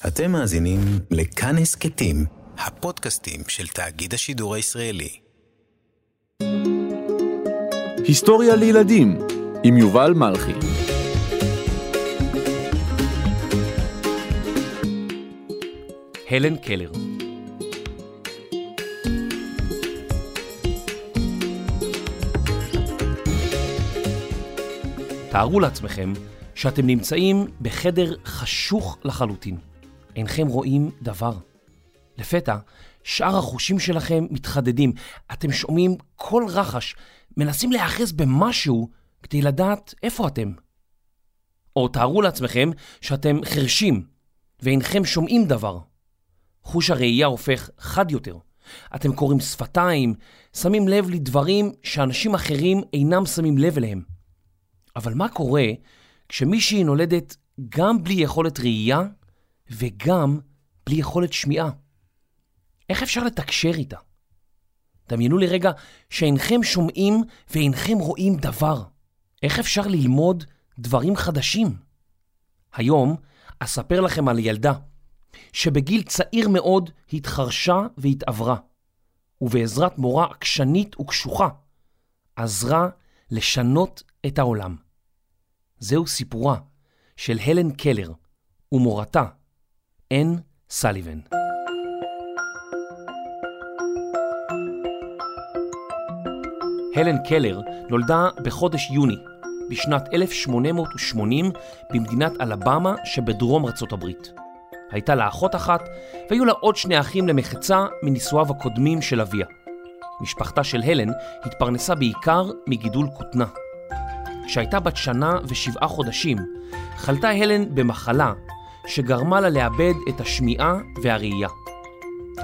אתם מאזינים לכאן הסכתים, הפודקאסטים של תאגיד השידור הישראלי. היסטוריה לילדים עם יובל מלכי. הלן קלר תארו לעצמכם שאתם נמצאים בחדר חשוך לחלוטין. אינכם רואים דבר. לפתע, שאר החושים שלכם מתחדדים. אתם שומעים קול רחש, מנסים להיאחז במשהו כדי לדעת איפה אתם. או תארו לעצמכם שאתם חרשים ואינכם שומעים דבר. חוש הראייה הופך חד יותר. אתם קוראים שפתיים, שמים לב לדברים שאנשים אחרים אינם שמים לב אליהם. אבל מה קורה כשמישהי נולדת גם בלי יכולת ראייה וגם בלי יכולת שמיעה? איך אפשר לתקשר איתה? דמיינו לרגע שאינכם שומעים ואינכם רואים דבר. איך אפשר ללמוד דברים חדשים? היום אספר לכם על ילדה שבגיל צעיר מאוד התחרשה והתעברה, ובעזרת מורה עקשנית וקשוחה עזרה לשנות את העולם. זהו סיפורה של הלן קלר ומורתה, אן סליבן. הלן קלר נולדה בחודש יוני בשנת 1880 במדינת אלבמה שבדרום ארצות הברית. הייתה לה אחות אחת והיו לה עוד שני אחים למחצה מנישואיו הקודמים של אביה. משפחתה של הלן התפרנסה בעיקר מגידול כותנה. כשהייתה בת שנה ושבעה חודשים, חלתה הלן במחלה שגרמה לה לאבד את השמיעה והראייה.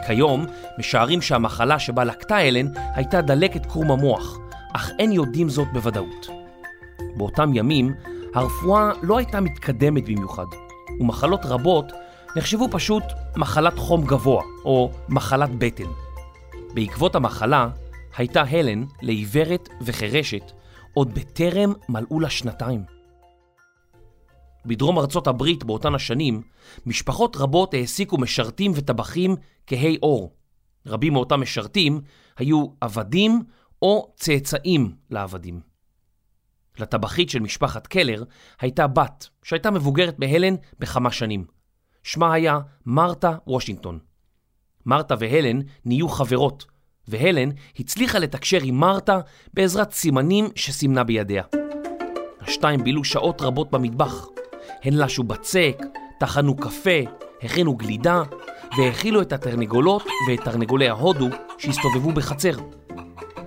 כיום משערים שהמחלה שבה לקטה הלן הייתה דלקת קרום המוח, אך אין יודעים זאת בוודאות. באותם ימים הרפואה לא הייתה מתקדמת במיוחד, ומחלות רבות נחשבו פשוט מחלת חום גבוה או מחלת בטן. בעקבות המחלה הייתה הלן לעיוורת וחירשת עוד בטרם מלאו לה שנתיים. בדרום ארצות הברית באותן השנים, משפחות רבות העסיקו משרתים וטבחים כהי עור. רבים מאותם משרתים היו עבדים או צאצאים לעבדים. לטבחית של משפחת קלר הייתה בת שהייתה מבוגרת בהלן בכמה שנים. שמה היה מרתה וושינגטון. מרתה והלן נהיו חברות, והלן הצליחה לתקשר עם מרתה בעזרת סימנים שסימנה בידיה. השתיים בילו שעות רבות במטבח. הן לשו בצק, טחנו קפה, הכינו גלידה, והאכילו את התרנגולות ואת תרנגולי ההודו שהסתובבו בחצר.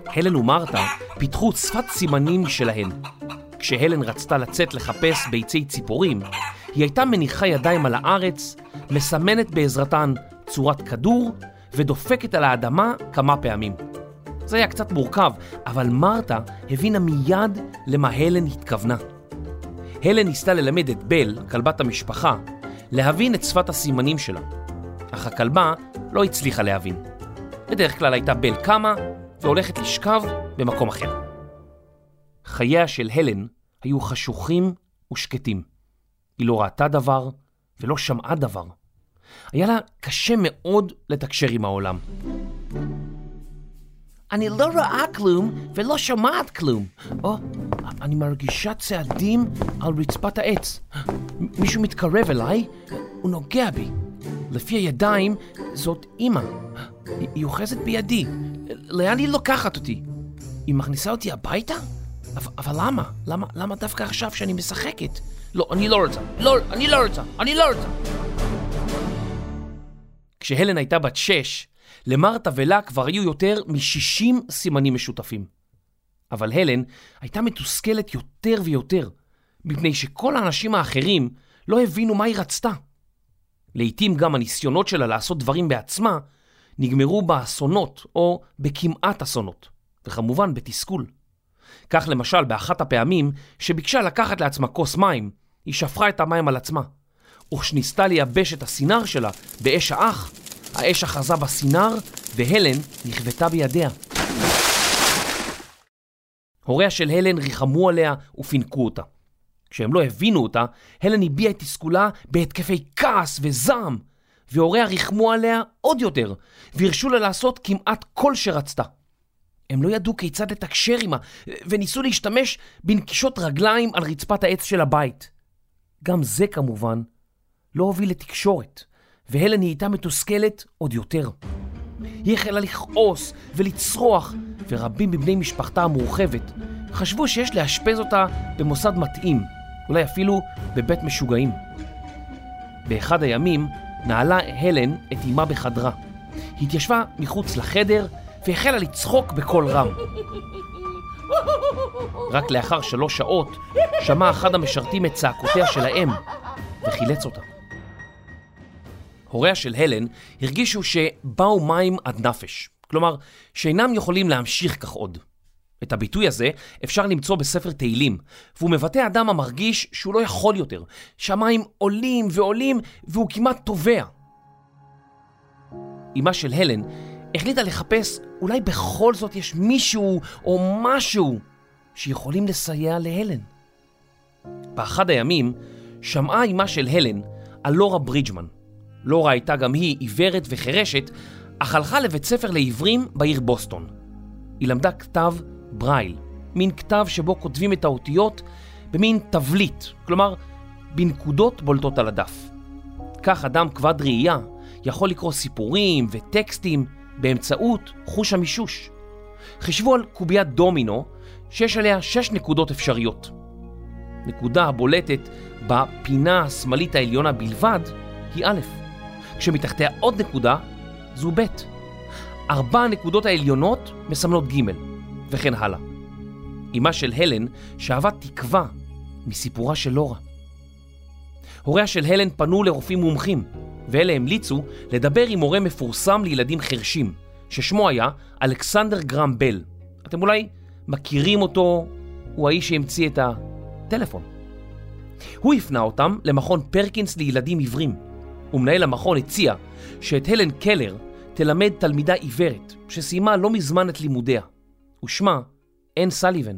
הלן ומרתה פיתחו שפת סימנים שלהן. כשהלן רצתה לצאת לחפש ביצי ציפורים, היא הייתה מניחה ידיים על הארץ, מסמנת בעזרתן צורת כדור ודופקת על האדמה כמה פעמים. זה היה קצת מורכב, אבל מרתה הבינה מיד למה הלן התכוונה. הלן ניסתה ללמד את בל, כלבת המשפחה, להבין את שפת הסימנים שלה, אך הכלבה לא הצליחה להבין. בדרך כלל הייתה בל קמה והולכת לשכב במקום אחר. חייה של הלן היו חשוכים ושקטים. היא לא ראתה דבר ולא שמעה דבר. היה לה קשה מאוד לתקשר עם העולם. אני לא רואה כלום ולא שומעת כלום. או, אני מרגישה צעדים על רצפת העץ. מישהו מתקרב אליי, הוא נוגע בי. לפי הידיים, זאת אימא. היא אוחזת בידי. לאן היא לוקחת אותי? היא מכניסה אותי הביתה? אבל, אבל למה? למה? למה דווקא עכשיו שאני משחקת? לא, אני לא רוצה. לא, אני לא רוצה. אני לא רוצה. כשהלן הייתה בת שש, למרתה ולה כבר היו יותר מ-60 סימנים משותפים. אבל הלן הייתה מתוסכלת יותר ויותר, מפני שכל האנשים האחרים לא הבינו מה היא רצתה. לעתים גם הניסיונות שלה לעשות דברים בעצמה נגמרו באסונות או בכמעט אסונות, וכמובן בתסכול. כך למשל באחת הפעמים שביקשה לקחת לעצמה כוס מים, היא שפכה את המים על עצמה. וכשניסתה לייבש את הסינר שלה באש האח, האש אחזה בסינר והלן נכוותה בידיה. הוריה של הלן ריחמו עליה ופינקו אותה. כשהם לא הבינו אותה, הלן הביעה את תסכולה בהתקפי כעס וזעם, והוריה ריחמו עליה עוד יותר, והרשו לה לעשות כמעט כל שרצתה. הם לא ידעו כיצד לתקשר עימה, וניסו להשתמש בנקישות רגליים על רצפת העץ של הבית. גם זה כמובן לא הוביל לתקשורת, והלן נהייתה מתוסכלת עוד יותר. היא החלה לכעוס ולצרוח, ורבים מבני משפחתה המורחבת חשבו שיש לאשפז אותה במוסד מתאים, אולי אפילו בבית משוגעים. באחד הימים נעלה הלן את אמה בחדרה. היא התיישבה מחוץ לחדר והחלה לצחוק בקול רם. רק לאחר שלוש שעות שמע אחד המשרתים את צעקותיה של האם וחילץ אותה. הוריה של הלן הרגישו שבאו מים עד נפש, כלומר שאינם יכולים להמשיך כך עוד. את הביטוי הזה אפשר למצוא בספר תהילים, והוא מבטא אדם המרגיש שהוא לא יכול יותר, שהמים עולים ועולים והוא כמעט טובע. אמה של הלן החליטה לחפש אולי בכל זאת יש מישהו או משהו שיכולים לסייע להלן. באחד הימים שמעה אמה של הלן על לורה ברידג'מן. לורה הייתה גם היא עיוורת וחירשת, אך הלכה לבית ספר לעיוורים בעיר בוסטון. היא למדה כתב ברייל, מין כתב שבו כותבים את האותיות במין תבליט, כלומר בנקודות בולטות על הדף. כך אדם כבד ראייה יכול לקרוא סיפורים וטקסטים באמצעות חוש המישוש. חישבו על קוביית דומינו שיש עליה שש נקודות אפשריות. נקודה הבולטת בפינה השמאלית העליונה בלבד היא א', כשמתחתיה עוד נקודה זו ב'. ארבע הנקודות העליונות מסמלות ג', וכן הלאה. אמה של הלן שאהבה תקווה מסיפורה של לורה. הוריה של הלן פנו לרופאים מומחים, ואלה המליצו לדבר עם מורה מפורסם לילדים חרשים, ששמו היה אלכסנדר גרם בל. אתם אולי מכירים אותו, הוא האיש שהמציא את הטלפון. הוא הפנה אותם למכון פרקינס לילדים עיוורים, ומנהל המכון הציע שאת הלן קלר תלמד תלמידה עיוורת שסיימה לא מזמן את לימודיה, ושמה אן סליבן.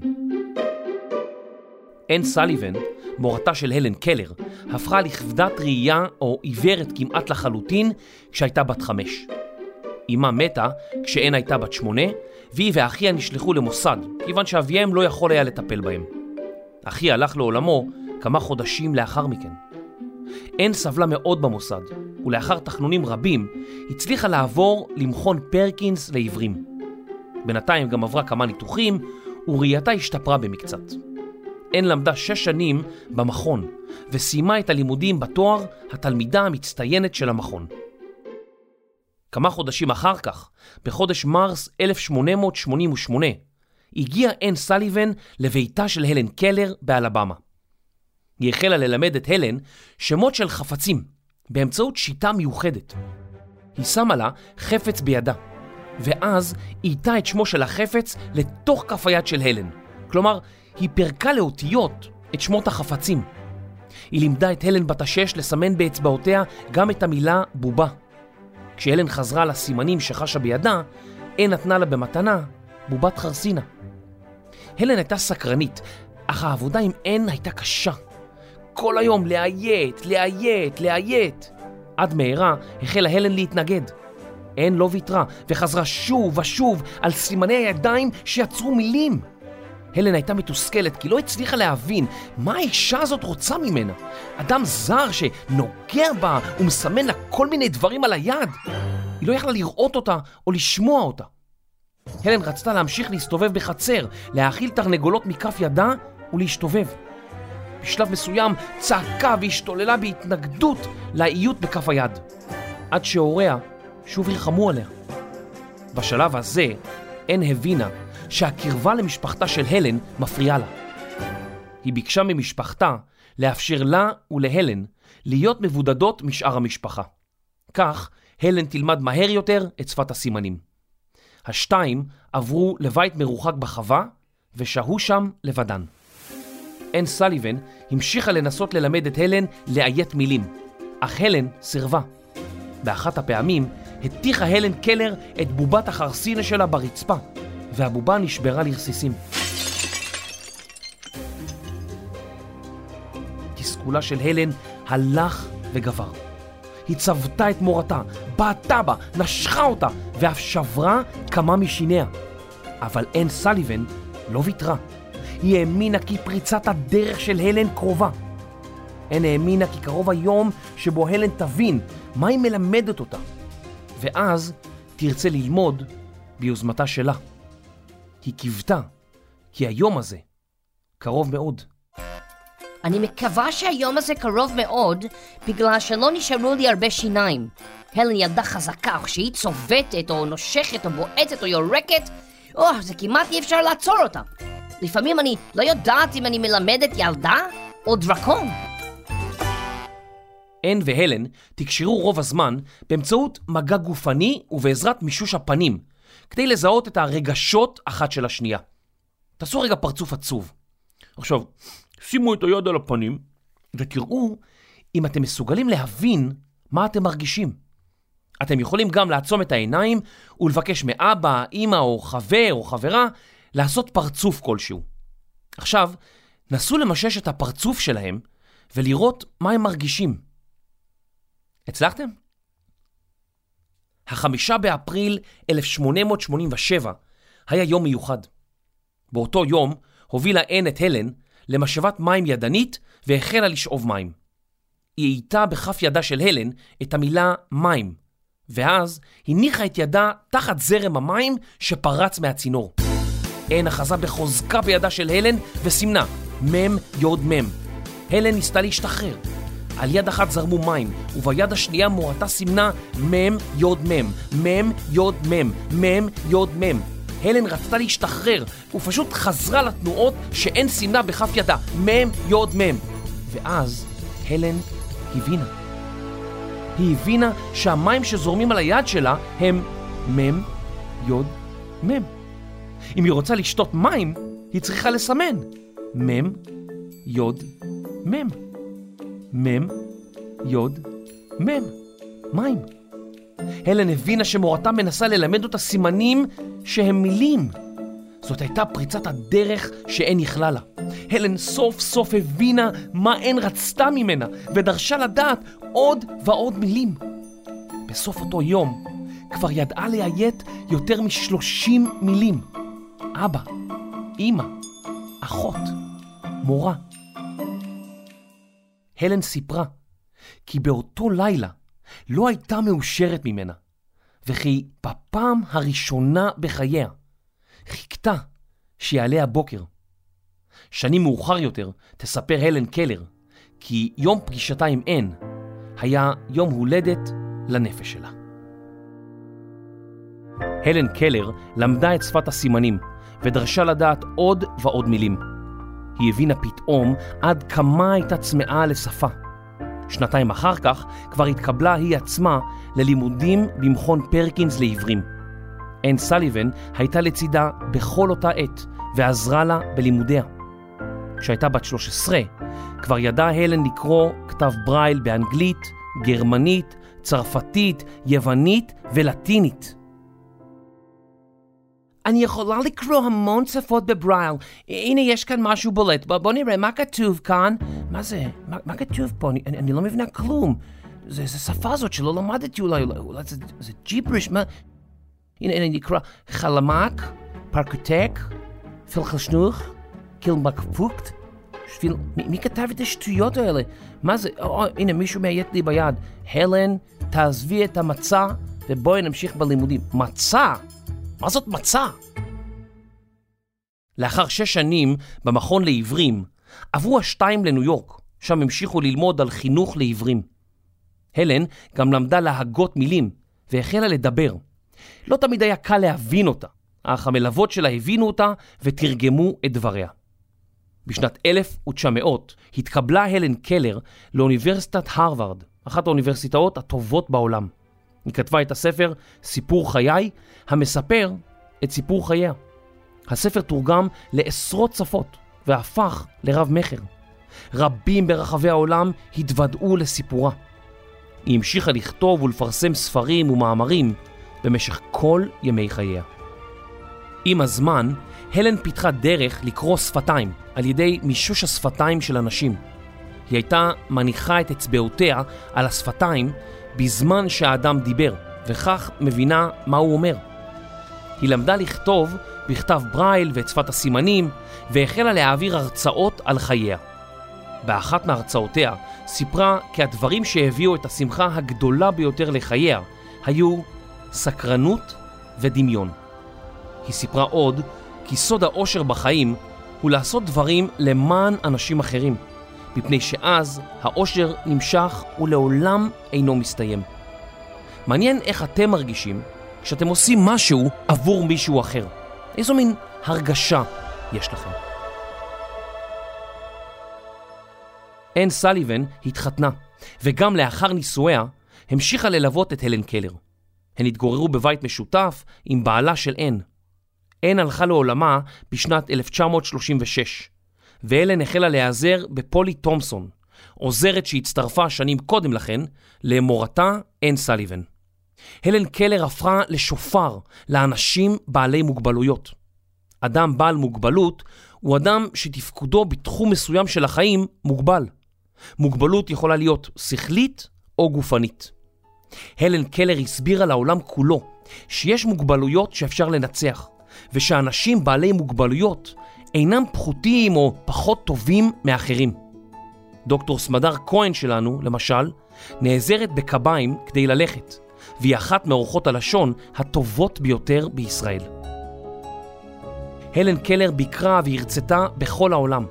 אן סליבן, מורתה של הלן קלר, הפכה לכבדת ראייה או עיוורת כמעט לחלוטין כשהייתה בת חמש. אמה מתה כשאן הייתה בת שמונה, והיא ואחיה נשלחו למוסד, כיוון שאביהם לא יכול היה לטפל בהם. אחי הלך לעולמו כמה חודשים לאחר מכן. אן סבלה מאוד במוסד, ולאחר תחנונים רבים הצליחה לעבור למכון פרקינס לעיוורים. בינתיים גם עברה כמה ניתוחים, וראייתה השתפרה במקצת. אן למדה שש שנים במכון, וסיימה את הלימודים בתואר התלמידה המצטיינת של המכון. כמה חודשים אחר כך, בחודש מרס 1888, הגיעה אן סליבן לביתה של הלן קלר באלבמה. היא החלה ללמד את הלן שמות של חפצים באמצעות שיטה מיוחדת. היא שמה לה חפץ בידה, ואז איתה את שמו של החפץ לתוך כף היד של הלן. כלומר, היא פירקה לאותיות את שמות החפצים. היא לימדה את הלן בת השש לסמן באצבעותיה גם את המילה בובה. כשהלן חזרה לסימנים שחשה בידה, אין נתנה לה במתנה בובת חרסינה. הלן הייתה סקרנית, אך העבודה עם אין הייתה קשה. כל היום לאיית, לאיית, לאיית. עד מהרה החלה הלן להתנגד. אין לא ויתרה, וחזרה שוב ושוב על סימני הידיים שיצרו מילים. הלן הייתה מתוסכלת כי לא הצליחה להבין מה האישה הזאת רוצה ממנה. אדם זר שנוגע בה ומסמן לה כל מיני דברים על היד. היא לא יכלה לראות אותה או לשמוע אותה. הלן רצתה להמשיך להסתובב בחצר, להאכיל תרנגולות מכף ידה ולהשתובב. בשלב מסוים צעקה והשתוללה בהתנגדות לאיות בכף היד. עד שהוריה שוב ירחמו עליה. בשלב הזה, אין הבינה שהקרבה למשפחתה של הלן מפריעה לה. היא ביקשה ממשפחתה לאפשר לה ולהלן להיות מבודדות משאר המשפחה. כך, הלן תלמד מהר יותר את שפת הסימנים. השתיים עברו לבית מרוחק בחווה ושהו שם לבדן. אן סליבן המשיכה לנסות ללמד את הלן לאיית מילים, אך הלן סירבה. באחת הפעמים הטיחה הלן קלר את בובת החרסינה שלה ברצפה, והבובה נשברה לרסיסים. בתסכולה של הלן הלך וגבר. היא צבתה את מורתה, בעטה בה, נשכה אותה, ואף שברה כמה משיניה. אבל אין סליבן לא ויתרה. היא האמינה כי פריצת הדרך של הלן קרובה. הן האמינה כי קרוב היום שבו הלן תבין מה היא מלמדת אותה, ואז תרצה ללמוד ביוזמתה שלה. היא קיוותה כי היום הזה קרוב מאוד. אני מקווה שהיום הזה קרוב מאוד, בגלל שלא נשארו לי הרבה שיניים. הלן ילדה חזקה, כשהיא צובטת, או נושכת, או בועטת, או יורקת, או, זה כמעט אי אפשר לעצור אותה. לפעמים אני לא יודעת אם אני מלמדת ילדה או דרקון. אן והלן תקשרו רוב הזמן באמצעות מגע גופני ובעזרת מישוש הפנים, כדי לזהות את הרגשות אחת של השנייה. תעשו רגע פרצוף עצוב. עכשיו, שימו את היד על הפנים ותראו אם אתם מסוגלים להבין מה אתם מרגישים. אתם יכולים גם לעצום את העיניים ולבקש מאבא, אמא או חבר או חברה לעשות פרצוף כלשהו. עכשיו, נסו למשש את הפרצוף שלהם ולראות מה הם מרגישים. הצלחתם? החמישה באפריל 1887 היה יום מיוחד. באותו יום הובילה אן את הלן למשאבת מים ידנית והחלה לשאוב מים. היא הייתה בכף ידה של הלן את המילה מים, ואז הניחה את ידה תחת זרם המים שפרץ מהצינור. אן אחזה בחוזקה בידה של הלן וסימנה מם יוד מם. הלן ניסתה להשתחרר. על יד אחת זרמו מים, וביד השנייה מורתה סימנה מם יוד מם, מם יוד מם, מם יוד מם. הלן רצתה להשתחרר, ופשוט חזרה לתנועות שאין סימנה בכף ידה, מם יוד מם. ואז הלן הבינה. היא הבינה שהמים שזורמים על היד שלה הם מם יוד מם. אם היא רוצה לשתות מים, היא צריכה לסמן מם יוד מם. מם, יוד, מם, מים. הלן הבינה שמורתה מנסה ללמד אותה סימנים שהם מילים. זאת הייתה פריצת הדרך שאין יכלה לה. הלן סוף סוף הבינה מה אין רצתה ממנה, ודרשה לדעת עוד ועוד מילים. בסוף אותו יום כבר ידעה לאיית יותר משלושים מילים. אבא, אמא, אחות, מורה. הלן סיפרה כי באותו לילה לא הייתה מאושרת ממנה, וכי בפעם הראשונה בחייה חיכתה שיעלה הבוקר. שנים מאוחר יותר תספר הלן קלר כי יום פגישתה עם אן היה יום הולדת לנפש שלה. הלן קלר למדה את שפת הסימנים ודרשה לדעת עוד ועוד מילים. היא הבינה פתאום עד כמה הייתה צמאה לשפה. שנתיים אחר כך כבר התקבלה היא עצמה ללימודים במכון פרקינס לעיוורים. אן סליבן הייתה לצידה בכל אותה עת ועזרה לה בלימודיה. כשהייתה בת 13, כבר ידעה הלן לקרוא כתב ברייל באנגלית, גרמנית, צרפתית, יוונית ולטינית. אני יכולה לקרוא המון שפות בברייל. הנה, יש כאן משהו בולט. בוא נראה, מה כתוב כאן? מה זה? מה, מה כתוב פה? אני, אני, אני לא מבינה כלום. זה, איזה שפה הזאת שלא למדתי אולי, אולי, אולי זה, זה ג'יבריש, מה? הנה, הנה, אני אקרא חלמק, פרקוטק, פילחשנוך, קילמקפוקט. שביל... מי, מי כתב את השטויות האלה? מה זה? או, הנה, מישהו מאיית לי ביד. הלן, תעזבי את המצע ובואי נמשיך בלימודים. מצע? מה זאת מצה? לאחר שש שנים במכון לעיוורים, עברו השתיים לניו יורק, שם המשיכו ללמוד על חינוך לעיוורים. הלן גם למדה להגות מילים והחלה לדבר. לא תמיד היה קל להבין אותה, אך המלוות שלה הבינו אותה ותרגמו את דבריה. בשנת 1900 התקבלה הלן קלר לאוניברסיטת הרווארד, אחת האוניברסיטאות הטובות בעולם. היא כתבה את הספר סיפור חיי, המספר את סיפור חייה. הספר תורגם לעשרות שפות והפך לרב מכר. רבים ברחבי העולם התוודעו לסיפורה. היא המשיכה לכתוב ולפרסם ספרים ומאמרים במשך כל ימי חייה. עם הזמן, הלן פיתחה דרך לקרוא שפתיים על ידי מישוש השפתיים של אנשים. היא הייתה מניחה את אצבעותיה על השפתיים בזמן שהאדם דיבר, וכך מבינה מה הוא אומר. היא למדה לכתוב בכתב ברייל ואת שפת הסימנים, והחלה להעביר הרצאות על חייה. באחת מהרצאותיה סיפרה כי הדברים שהביאו את השמחה הגדולה ביותר לחייה היו סקרנות ודמיון. היא סיפרה עוד כי סוד האושר בחיים הוא לעשות דברים למען אנשים אחרים, מפני שאז האושר נמשך ולעולם אינו מסתיים. מעניין איך אתם מרגישים כשאתם עושים משהו עבור מישהו אחר. איזו מין הרגשה יש לכם. אן סליבן התחתנה, וגם לאחר נישואיה המשיכה ללוות את הלן קלר. הן התגוררו בבית משותף עם בעלה של אן. אן הלכה לעולמה בשנת 1936, ואלן החלה להיעזר בפולי תומסון, עוזרת שהצטרפה שנים קודם לכן למורתה אן סליבן. הלן קלר הפכה לשופר לאנשים בעלי מוגבלויות. אדם בעל מוגבלות הוא אדם שתפקודו בתחום מסוים של החיים מוגבל. מוגבלות יכולה להיות שכלית או גופנית. הלן קלר הסבירה לעולם כולו שיש מוגבלויות שאפשר לנצח, ושאנשים בעלי מוגבלויות אינם פחותים או פחות טובים מאחרים. דוקטור סמדר כהן שלנו, למשל, נעזרת בקביים כדי ללכת, והיא אחת מאורחות הלשון הטובות ביותר בישראל. הלן קלר ביקרה והרצתה בכל העולם.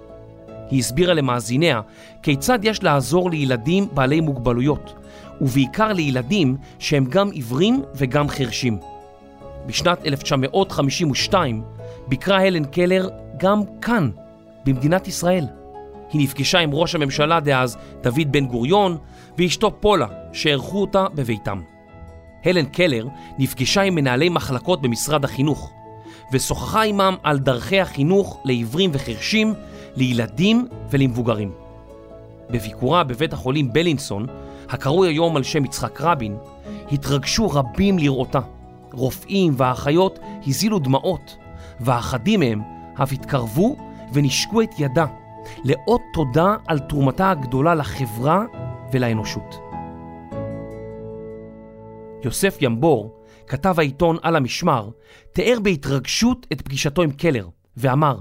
היא הסבירה למאזיניה כיצד יש לעזור לילדים בעלי מוגבלויות, ובעיקר לילדים שהם גם עיוורים וגם חרשים. בשנת 1952 ביקרה הלן קלר גם כאן, במדינת ישראל. היא נפגשה עם ראש הממשלה דאז דוד בן גוריון ואשתו פולה, שאירחו אותה בביתם. הלן קלר נפגשה עם מנהלי מחלקות במשרד החינוך, ושוחחה עמם על דרכי החינוך לעיוורים וחרשים, לילדים ולמבוגרים. בביקורה בבית החולים בלינסון, הקרוי היום על שם יצחק רבין, התרגשו רבים לראותה. רופאים ואחיות הזילו דמעות, ואחדים מהם אף התקרבו ונשקו את ידה, לאות תודה על תרומתה הגדולה לחברה ולאנושות. יוסף ימבור, כתב העיתון על המשמר, תיאר בהתרגשות את פגישתו עם קלר, ואמר,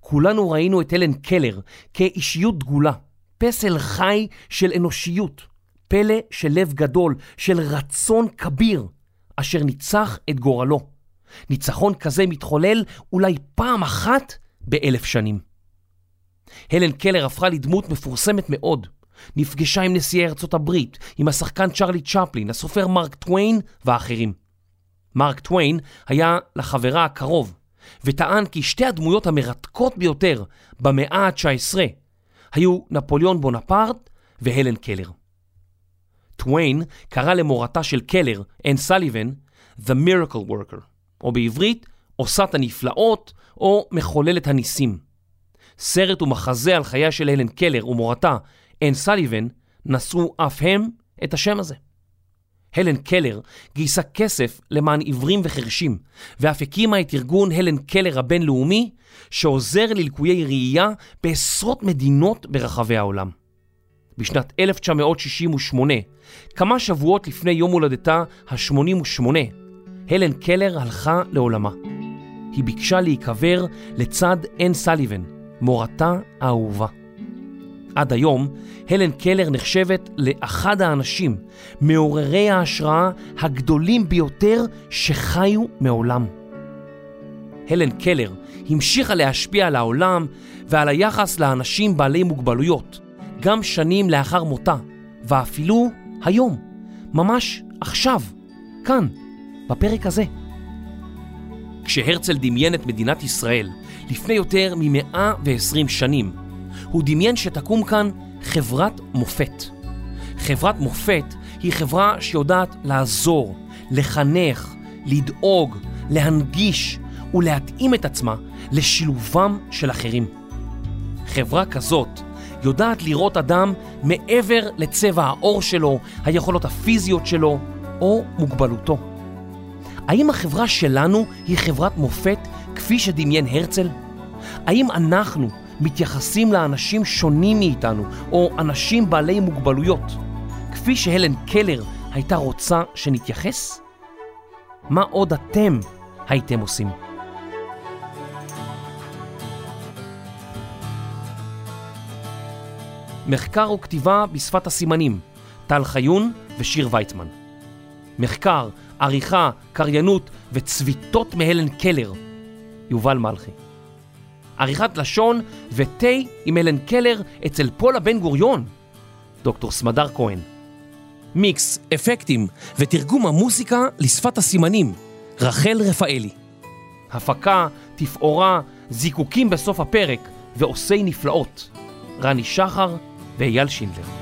כולנו ראינו את אלן קלר כאישיות דגולה, פסל חי של אנושיות, פלא של לב גדול, של רצון כביר, אשר ניצח את גורלו. ניצחון כזה מתחולל אולי פעם אחת באלף שנים. הלן קלר הפכה לדמות מפורסמת מאוד. נפגשה עם נשיאי ארצות הברית, עם השחקן צ'רלי צ'פלין, הסופר מרק טוויין ואחרים. מרק טוויין היה לחברה הקרוב, וטען כי שתי הדמויות המרתקות ביותר במאה ה-19 היו נפוליאון בונפרט והלן קלר. טוויין קרא למורתה של קלר, אן סליבן, The Miracle Worker, או בעברית, עושת הנפלאות או מחוללת הניסים. סרט ומחזה על חייה של הלן קלר ומורתה, אן סליבן, נשאו אף הם את השם הזה. הלן קלר גייסה כסף למען עיוורים וחרשים, ואף הקימה את ארגון הלן קלר הבינלאומי, שעוזר ללקויי ראייה בעשרות מדינות ברחבי העולם. בשנת 1968, כמה שבועות לפני יום הולדתה ה-88, הלן קלר הלכה לעולמה. היא ביקשה להיקבר לצד אן סליבן, מורתה האהובה. עד היום, הלן קלר נחשבת לאחד האנשים מעוררי ההשראה הגדולים ביותר שחיו מעולם. הלן קלר המשיכה להשפיע על העולם ועל היחס לאנשים בעלי מוגבלויות, גם שנים לאחר מותה, ואפילו היום, ממש עכשיו, כאן, בפרק הזה. כשהרצל דמיין את מדינת ישראל לפני יותר מ-120 שנים, הוא דמיין שתקום כאן חברת מופת. חברת מופת היא חברה שיודעת לעזור, לחנך, לדאוג, להנגיש ולהתאים את עצמה לשילובם של אחרים. חברה כזאת יודעת לראות אדם מעבר לצבע העור שלו, היכולות הפיזיות שלו או מוגבלותו. האם החברה שלנו היא חברת מופת כפי שדמיין הרצל? האם אנחנו מתייחסים לאנשים שונים מאיתנו, או אנשים בעלי מוגבלויות, כפי שהלן קלר הייתה רוצה שנתייחס? מה עוד אתם הייתם עושים? מחקר וכתיבה בשפת הסימנים, טל חיון ושיר ויצמן. מחקר, עריכה, קריינות וצביטות מהלן קלר, יובל מלכי. עריכת לשון ותה עם אלן קלר אצל פולה בן גוריון, דוקטור סמדר כהן. מיקס, אפקטים ותרגום המוזיקה לשפת הסימנים, רחל רפאלי. הפקה, תפאורה, זיקוקים בסוף הפרק ועושי נפלאות, רני שחר ואייל שינדלר.